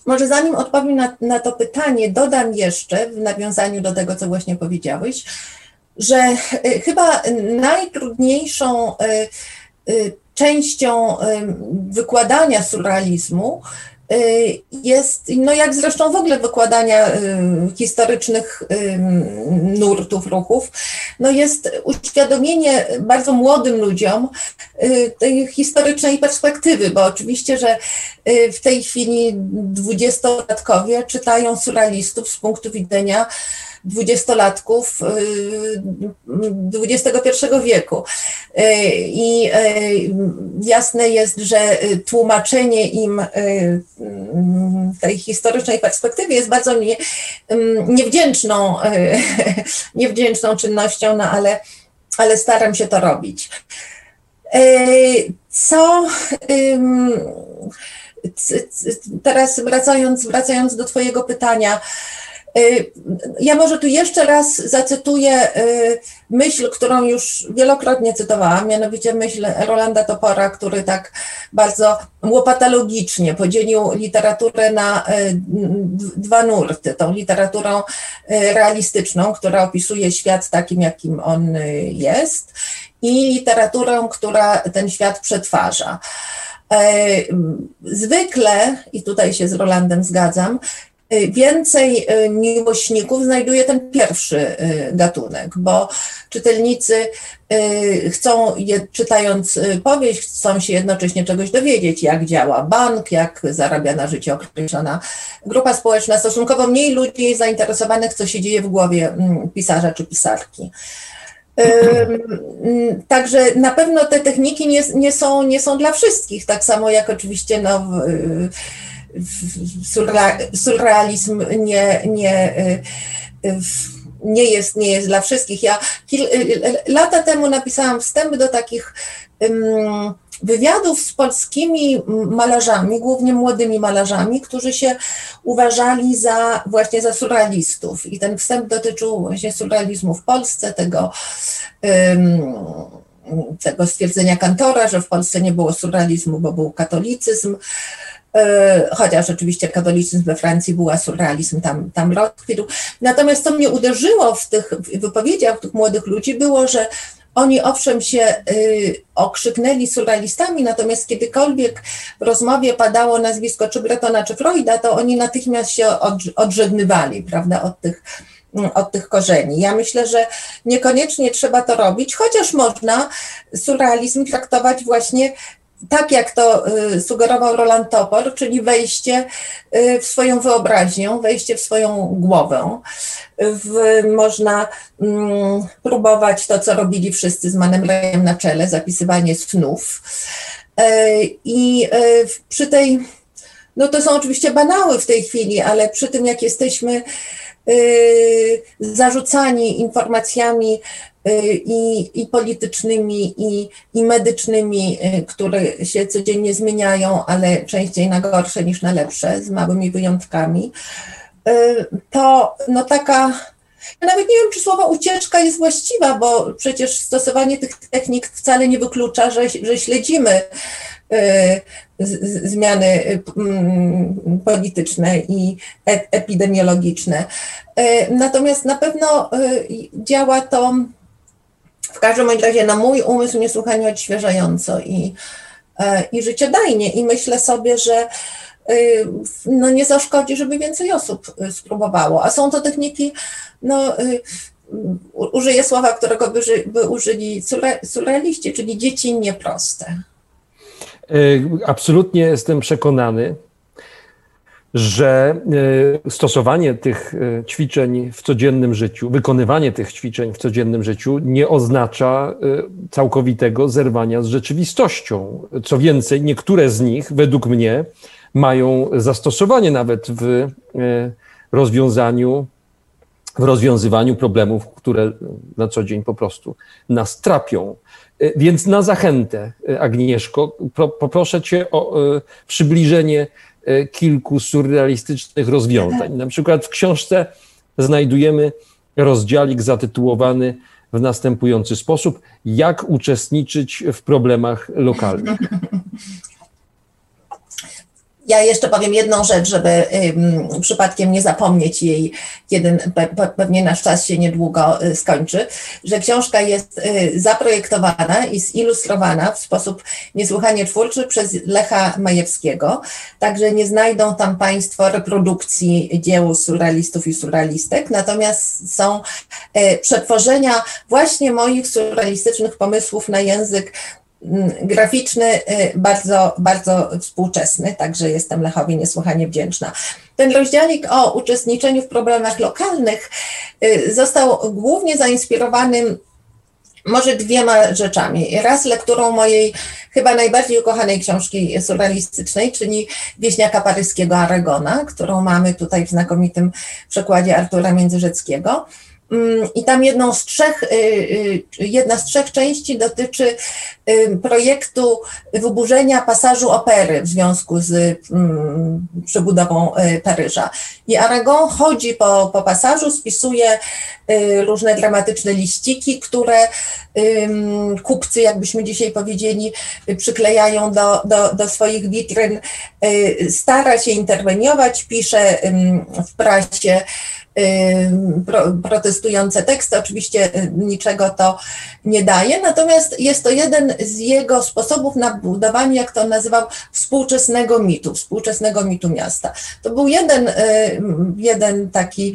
Może zanim odpowiem na, na to pytanie, dodam jeszcze w nawiązaniu do tego, co właśnie powiedziałeś, że e, chyba najtrudniejszą e, e, częścią wykładania surrealizmu Y, jest, no jak zresztą w ogóle wykładania y, historycznych y, nurtów, ruchów, no jest uświadomienie bardzo młodym ludziom tej historycznej perspektywy, bo oczywiście, że w tej chwili dwudziestolatkowie czytają surrealistów z punktu widzenia dwudziestolatków XXI y, wieku. Y, I y, jasne jest, że tłumaczenie im tej historycznej perspektywy jest bardzo nie, niewdzięczną, niewdzięczną czynnością, no ale, ale staram się to robić. Co teraz wracając, wracając do Twojego pytania, ja może tu jeszcze raz zacytuję y, myśl, którą już wielokrotnie cytowałam, mianowicie myśl Rolanda Topora, który tak bardzo łopatologicznie podzielił literaturę na y, dwa nurty. Tą literaturą realistyczną, która opisuje świat takim, jakim on jest, i literaturą, która ten świat przetwarza. Zwykle, i tutaj się z Rolandem zgadzam, y, więcej y, miłośników znajduje ten pierwszy gatunek, bo czytelnicy chcą, czytając powieść, chcą się jednocześnie czegoś dowiedzieć, jak działa bank, jak zarabia na życie określona grupa społeczna. Stosunkowo mniej ludzi jest zainteresowanych, co się dzieje w głowie mm, pisarza czy pisarki. Także na pewno te techniki nie, nie, są, nie są dla wszystkich, tak samo jak oczywiście no, surrealizm nie, nie, nie, jest, nie jest dla wszystkich. Ja kil, lata temu napisałam wstęp do takich wywiadów z polskimi malarzami, głównie młodymi malarzami, którzy się uważali za właśnie za surrealistów. I ten wstęp dotyczył właśnie surrealizmu w Polsce, tego, tego stwierdzenia Kantora, że w Polsce nie było surrealizmu, bo był katolicyzm chociaż oczywiście katolicyzm we Francji był, surrealizm tam, tam rozkwitł. Natomiast co mnie uderzyło w tych wypowiedziach tych młodych ludzi było, że oni owszem się y, okrzyknęli surrealistami, natomiast kiedykolwiek w rozmowie padało nazwisko czy Bretona, czy Freuda, to oni natychmiast się odżegnywali, prawda, od tych, od tych korzeni. Ja myślę, że niekoniecznie trzeba to robić, chociaż można surrealizm traktować właśnie tak jak to y, sugerował Roland Topor, czyli wejście y, w swoją wyobraźnię, wejście w swoją głowę. W, można mm, próbować to, co robili wszyscy z Manem Rejem na czele, zapisywanie snów. E, I przy tej, no to są oczywiście banały w tej chwili, ale przy tym, jak jesteśmy y, zarzucani informacjami Y, i, i politycznymi, i, i medycznymi, y, które się codziennie zmieniają, ale częściej na gorsze niż na lepsze, z małymi wyjątkami, y, to no taka ja nawet nie wiem, czy słowo ucieczka jest właściwa, bo przecież stosowanie tych technik wcale nie wyklucza, że, że śledzimy zmiany polityczne i e, epidemiologiczne. Natomiast na pewno działa to w każdym razie na mój umysł niesłychanie odświeżająco i, e, i życiodajnie. I myślę sobie, że y, no nie zaszkodzi, żeby więcej osób y, spróbowało. A są to techniki, no, y, użyję słowa, którego by, by użyli surrealiści, czyli dziecinnie proste. E, absolutnie jestem przekonany, że e, stosowanie tych e, ćwiczeń w codziennym życiu, wykonywanie tych ćwiczeń w codziennym życiu nie oznacza e, całkowitego zerwania z rzeczywistością. Co więcej, niektóre z nich, według mnie, mają zastosowanie nawet w rozwiązaniu, w rozwiązywaniu problemów, które na co dzień po prostu nas trapią. Więc na zachętę, Agnieszko, poproszę Cię o przybliżenie kilku surrealistycznych rozwiązań. Na przykład w książce znajdujemy rozdziałik zatytułowany w następujący sposób: Jak uczestniczyć w problemach lokalnych. Ja jeszcze powiem jedną rzecz, żeby przypadkiem nie zapomnieć jej, kiedy pe, pewnie nasz czas się niedługo y, skończy, że książka jest y, zaprojektowana i zilustrowana w sposób niesłychanie twórczy przez Lecha Majewskiego, także nie znajdą tam Państwo reprodukcji dzieł surrealistów i surrealistek, natomiast są y, przetworzenia właśnie moich surrealistycznych pomysłów na język graficzny, y, bardzo, bardzo współczesny, także jestem Lechowi niesłychanie wdzięczna. Ten rozdziałik o uczestniczeniu w problemach lokalnych y, został głównie zainspirowany może dwiema rzeczami. Raz lekturą mojej chyba najbardziej ukochanej książki surrealistycznej, czyli Wieśniaka paryskiego Aragona, którą mamy tutaj w znakomitym przekładzie Artura Międzyrzeckiego. Mm, I tam jedną z trzech, y, y, jedna z trzech części dotyczy y, projektu wyburzenia pasażu opery w związku z mm, przebudową Paryża. I Aragon chodzi po, po pasażu, spisuje różne dramatyczne liściki, które kupcy, jakbyśmy dzisiaj powiedzieli, przyklejają do, do, do swoich witryn. Stara się interweniować, pisze w prasie protestujące teksty. Oczywiście niczego to nie daje, natomiast jest to jeden z jego sposobów na budowanie, jak to nazywał, współczesnego mitu, współczesnego mitu miasta. To był jeden, jeden taki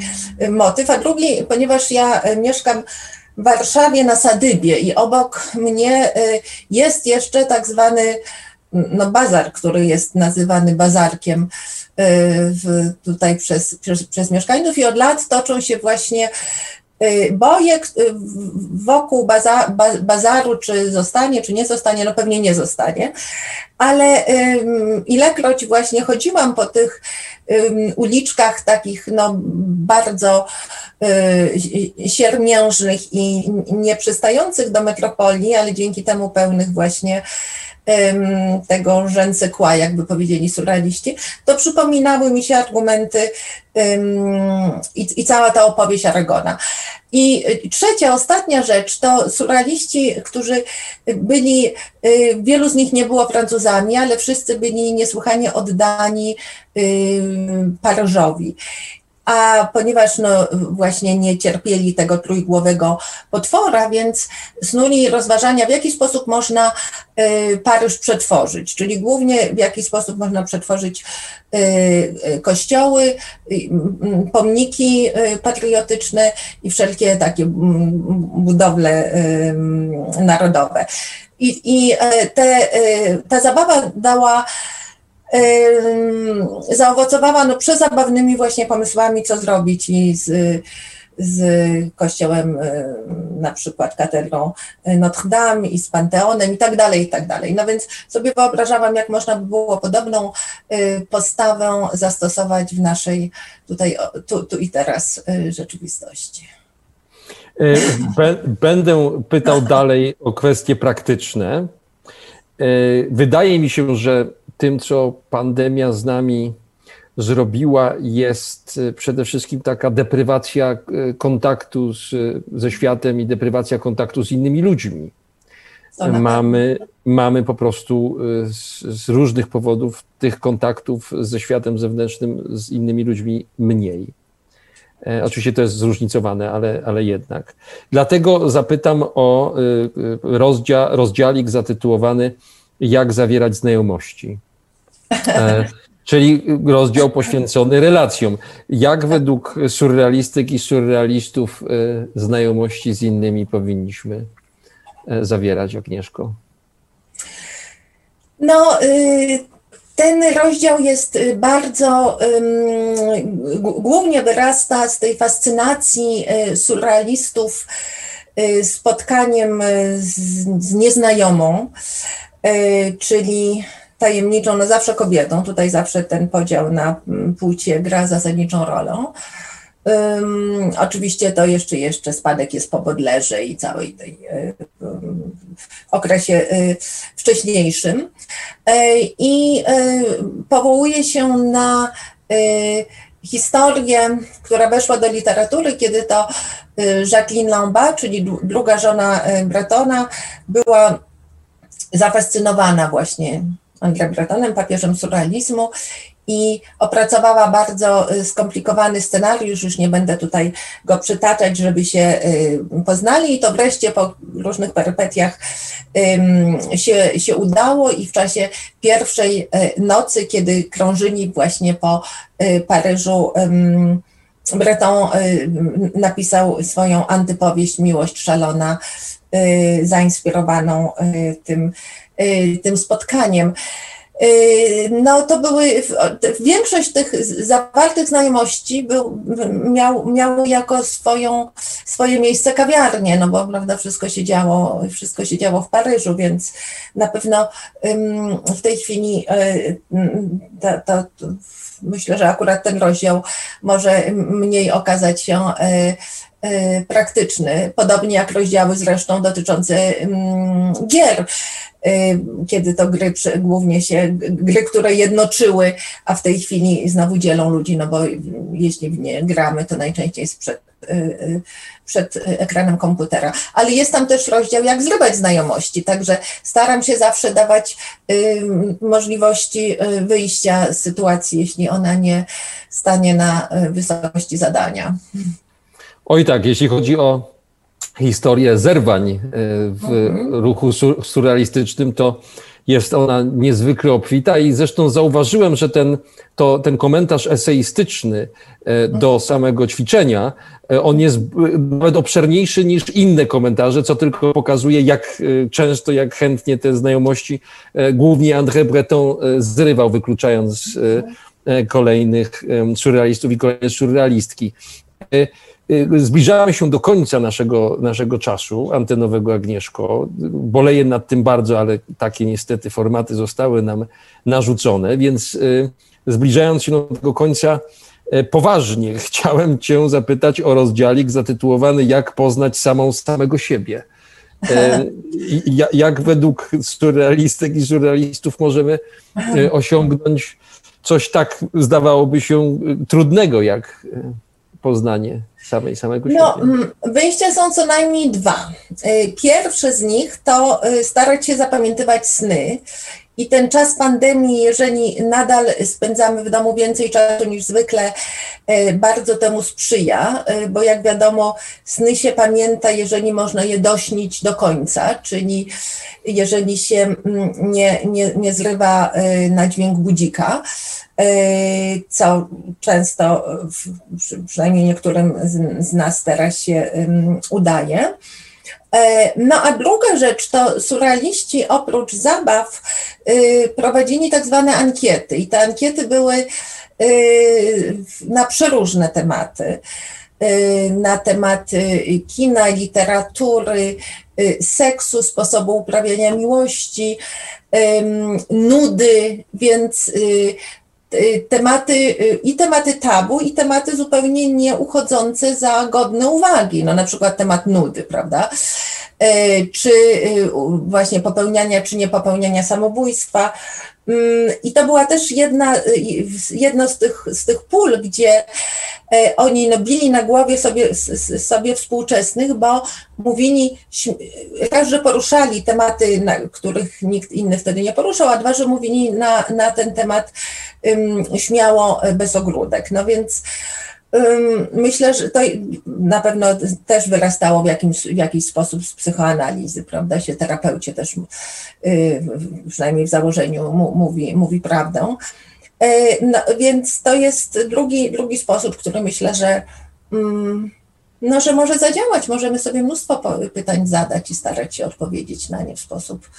motyw, a drugi, ponieważ ja mieszkam w Warszawie na Sadybie i obok mnie jest jeszcze tak zwany no, bazar, który jest nazywany bazarkiem w, tutaj przez, przez, przez mieszkańców i od lat toczą się właśnie y, boje y, wokół baza, bazaru, czy zostanie, czy nie zostanie, no pewnie nie zostanie, ale ilekroć właśnie chodziłam po tych uliczkach takich no bardzo y, siermiężnych i nieprzystających do metropolii, ale dzięki temu pełnych właśnie tego rzęce kła, jakby powiedzieli surrealiści, to przypominały mi się argumenty i, i cała ta opowieść Aragona. I trzecia, ostatnia rzecz to surrealiści, którzy byli, y, wielu z nich nie było Francuzami, ale wszyscy byli niesłychanie oddani Paryżowi a ponieważ no, właśnie nie cierpieli tego trójgłowego potwora, więc snuli rozważania, w jaki sposób można y, Paryż przetworzyć, czyli głównie w jaki sposób można przetworzyć y, y, kościoły, pomniki patriotyczne i wszelkie takie budowle narodowe. I, i te, ta zabawa dała zaowocowała no, przezabawnymi właśnie pomysłami, co zrobić i z, z kościołem na przykład katedrą Notre Dame i z Panteonem i tak dalej, i tak dalej. No więc sobie wyobrażałam, jak można by było podobną y, postawę zastosować w naszej tutaj, tu, tu i teraz y, rzeczywistości. Y, będę pytał dalej o kwestie praktyczne. Wydaje mi się, że tym, co pandemia z nami zrobiła, jest e, przede wszystkim taka deprywacja e, kontaktu z, ze światem i deprywacja kontaktu z innymi ludźmi. Mamy, mamy po prostu e, z, z, różnych powodów tych kontaktów ze światem zewnętrznym, z innymi ludźmi mniej. Oczywiście to jest zróżnicowane, ale, ale jednak. Dlatego zapytam o rozdzia, rozdziałik zatytułowany Jak zawierać znajomości. E, czyli rozdział poświęcony relacjom. Jak według surrealistyk i surrealistów e, znajomości z innymi powinniśmy e, zawierać, Agnieszko? No, y, ten rozdział jest bardzo, głównie wyrasta z tej fascynacji surrealistów spotkaniem z, z nieznajomą, czyli tajemniczą, no zawsze kobietą, tutaj zawsze ten podział na mm, płcie gra zasadniczą rolę. Um, oczywiście to jeszcze, jeszcze spadek jest po Bodlerze i całej tej um, okresie y, wcześniejszym. Y, I y, powołuje się na historię, która weszła do literatury, kiedy to Jacqueline Lombard, czyli druga żona Bretona, była zafascynowana właśnie Bretonem, papieżem surrealizmu i opracowała bardzo y, skomplikowany scenariusz, już nie będę tutaj go przytaczać, żeby się y, poznali. I to wreszcie po różnych perypetiach się, się udało. I w czasie pierwszej y, nocy, kiedy krążyli właśnie po Paryżu, Breton napisał swoją antypowieść Miłość szalona, zainspirowaną tym tym spotkaniem. Y, no to były, większość tych zawartych znajomości był, miał, miał jako swoją, swoje miejsce kawiarnie, no bo prawda, wszystko się działo, wszystko się działo w Paryżu, więc na pewno w tej chwili y, to, to myślę, że akurat ten rozdział może mniej okazać się praktyczny, podobnie jak rozdziały zresztą dotyczące gier. Y, kiedy to gry głównie się, gry, które jednoczyły, a w tej chwili znowu dzielą ludzi, no bo jeśli nie gramy, to najczęściej sprzed przed ekranem komputera. Ale jest tam też rozdział, jak zrywać znajomości, także staram się zawsze dawać możliwości wyjścia z sytuacji, jeśli ona nie stanie na wysokości zadania. Oj tak, jeśli chodzi o historię zerwań w mhm. ruchu surrealistycznym, to jest ona niezwykle obfita i zresztą zauważyłem, że ten, to, ten komentarz eseistyczny e, do samego ćwiczenia, e, on jest nawet obszerniejszy niż inne komentarze, co tylko pokazuje, jak e, często, jak chętnie te znajomości głównie André Breton zrywał, wykluczając kolejnych surrealistów i kolejne surrealistki. Y, zbliżamy się do końca naszego, naszego czasu antenowego Agnieszko. Boleję nad tym bardzo, ale takie niestety formaty zostały nam narzucone, więc y, zbliżając się do tego końca, y, poważnie chciałem Cię zapytać o rozdziałik zatytułowany Jak poznać samą samego siebie. Jak według surrealistek i surrealistów możemy osiągnąć coś tak, zdawałoby się, trudnego jak poznanie samej, samego siebie? No, wyjścia są co najmniej dwa. Y, pierwsze z nich to y, starać się zapamiętywać sny. I ten czas pandemii, jeżeli nadal spędzamy w domu więcej czasu niż zwykle, y, bardzo temu sprzyja, bo jak wiadomo, sny się pamięta, jeżeli można je dośnić do końca, czyli jeżeli się mm, nie, nie, nie zrywa na dźwięk budzika. E, co często, przynajmniej niektórym z, nas teraz się udaje. E, no a druga rzecz to surrealiści oprócz zabaw y, prowadzili tak zwane ankiety i te ankiety były y, na przeróżne tematy. Y, na tematy kina, literatury, seksu, sposobu uprawiania miłości, nudy, więc tematy y, i tematy tabu, i tematy zupełnie nie uchodzące za godne uwagi, no na przykład temat nudy, prawda? Y, czy właśnie popełniania, czy nie popełniania samobójstwa. Mm, I to była też jedna, jedno z tych, z tych pól, gdzie E, oni no, bili na głowie sobie, sobie współczesnych, bo mówili, raz, że poruszali tematy, których nikt inny wtedy nie poruszał, a dwa, że mówili na, na ten temat śmiało, e, bez ogródek. No więc myślę, że to na pewno też wyrastało w, jakimś, w jakiś sposób z psychoanalizy, prawda, się terapeucie też, y, przynajmniej w założeniu, mówi, mówi prawdę. E, no, więc to jest drugi, drugi sposób, który myślę, że, no, że może zadziałać. Możemy sobie mnóstwo pytań zadać i starać się odpowiedzieć na nie w sposób,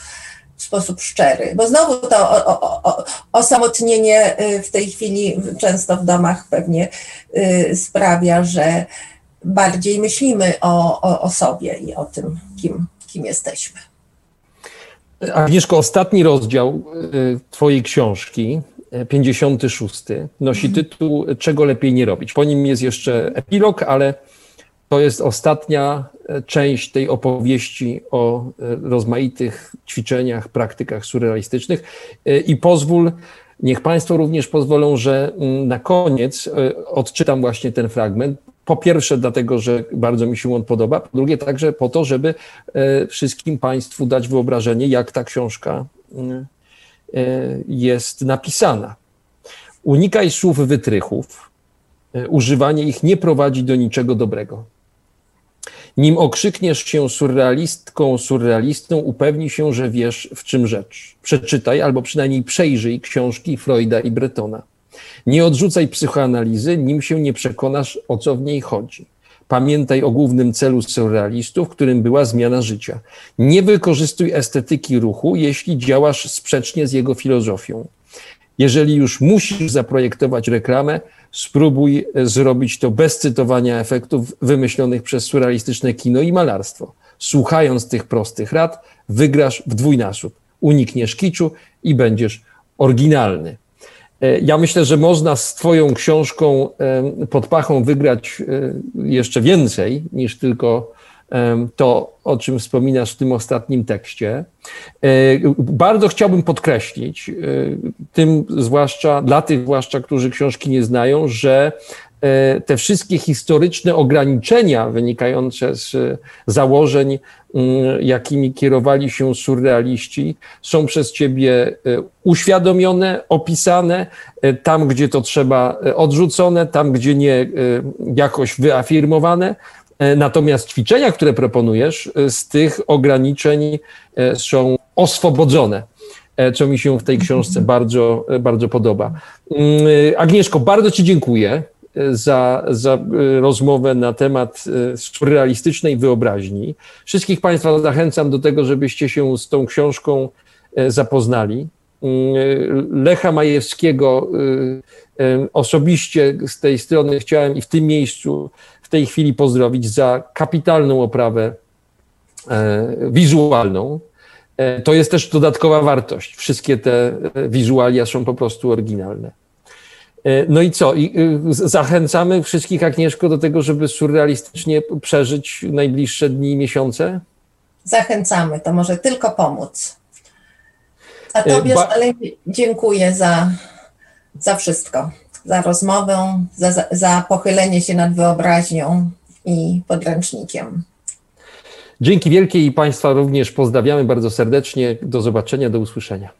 w sposób szczery. Bo znowu to o, o, o, osamotnienie y, w tej chwili często w domach pewnie y, sprawia, że bardziej myślimy o, o, o sobie i o tym, kim, kim jesteśmy. Agnieszko, ostatni rozdział y, Twojej książki 56 nosi mhm. tytuł Czego lepiej nie robić. Po nim jest jeszcze epilog, ale to jest ostatnia część tej opowieści o e, rozmaitych ćwiczeniach, praktykach surrealistycznych. E, I pozwól, niech Państwo również pozwolą, że mm, na koniec odczytam właśnie ten fragment. Po pierwsze, dlatego, że bardzo mi się on podoba, po drugie, także po to, żeby wszystkim Państwu dać wyobrażenie, jak ta książka mm, E, jest napisana. Unikaj słów wytrychów. E, używanie ich nie prowadzi do niczego dobrego. Nim okrzykniesz się surrealistką, surrealistą, upewnij się, że wiesz, w czym rzecz. Przeczytaj albo przynajmniej przejrzyj książki Freuda i Bretona. Nie odrzucaj psychoanalizy, nim się nie przekonasz, o co w niej chodzi. Pamiętaj o głównym celu surrealistów, którym była zmiana życia. Nie wykorzystuj estetyki ruchu, jeśli działasz sprzecznie z jego filozofią. Jeżeli już musisz zaprojektować reklamę, spróbuj zrobić to bez cytowania efektów wymyślonych przez surrealistyczne kino i malarstwo. Słuchając tych prostych rad, wygrasz w dwójnasób. Unikniesz kiczu i będziesz oryginalny. E, ja myślę, że można z Twoją książką pod pachą wygrać e, jeszcze więcej niż tylko to, o czym wspominasz w tym ostatnim tekście. E, bardzo chciałbym podkreślić, tym zwłaszcza, dla tych zwłaszcza, którzy książki nie znają, że e, te wszystkie historyczne ograniczenia wynikające z założeń, mm, jakimi kierowali się surrealiści, są przez ciebie e, uświadomione, opisane, tam gdzie to trzeba odrzucone, tam gdzie nie jakoś wyafirmowane. Natomiast ćwiczenia, które proponujesz, z tych ograniczeń są oswobodzone. E, co mi się w tej książce bardzo, e, bardzo podoba. Mm, Agnieszko, bardzo Ci dziękuję e, za, za rozmowę na temat surrealistycznej wyobraźni. Wszystkich Państwa zachęcam do tego, żebyście się z tą książką zapoznali. Mm, Lecha Majewskiego osobiście z tej strony chciałem i w tym miejscu tej chwili pozdrowić za kapitalną oprawę wizualną. E, to jest też dodatkowa wartość. Wszystkie te e, wizualia są po prostu oryginalne. E, no i co? I zachęcamy wszystkich, Agnieszko, do tego, żeby surrealistycznie przeżyć najbliższe dni i miesiące? Zachęcamy, to może tylko pomóc. A Tobie ba- dziękuję za, za wszystko, za rozmowę, za, za pochylenie się nad wyobraźnią i podręcznikiem. Dzięki wielkie i Państwa również pozdrawiamy bardzo serdecznie. Do zobaczenia, do usłyszenia.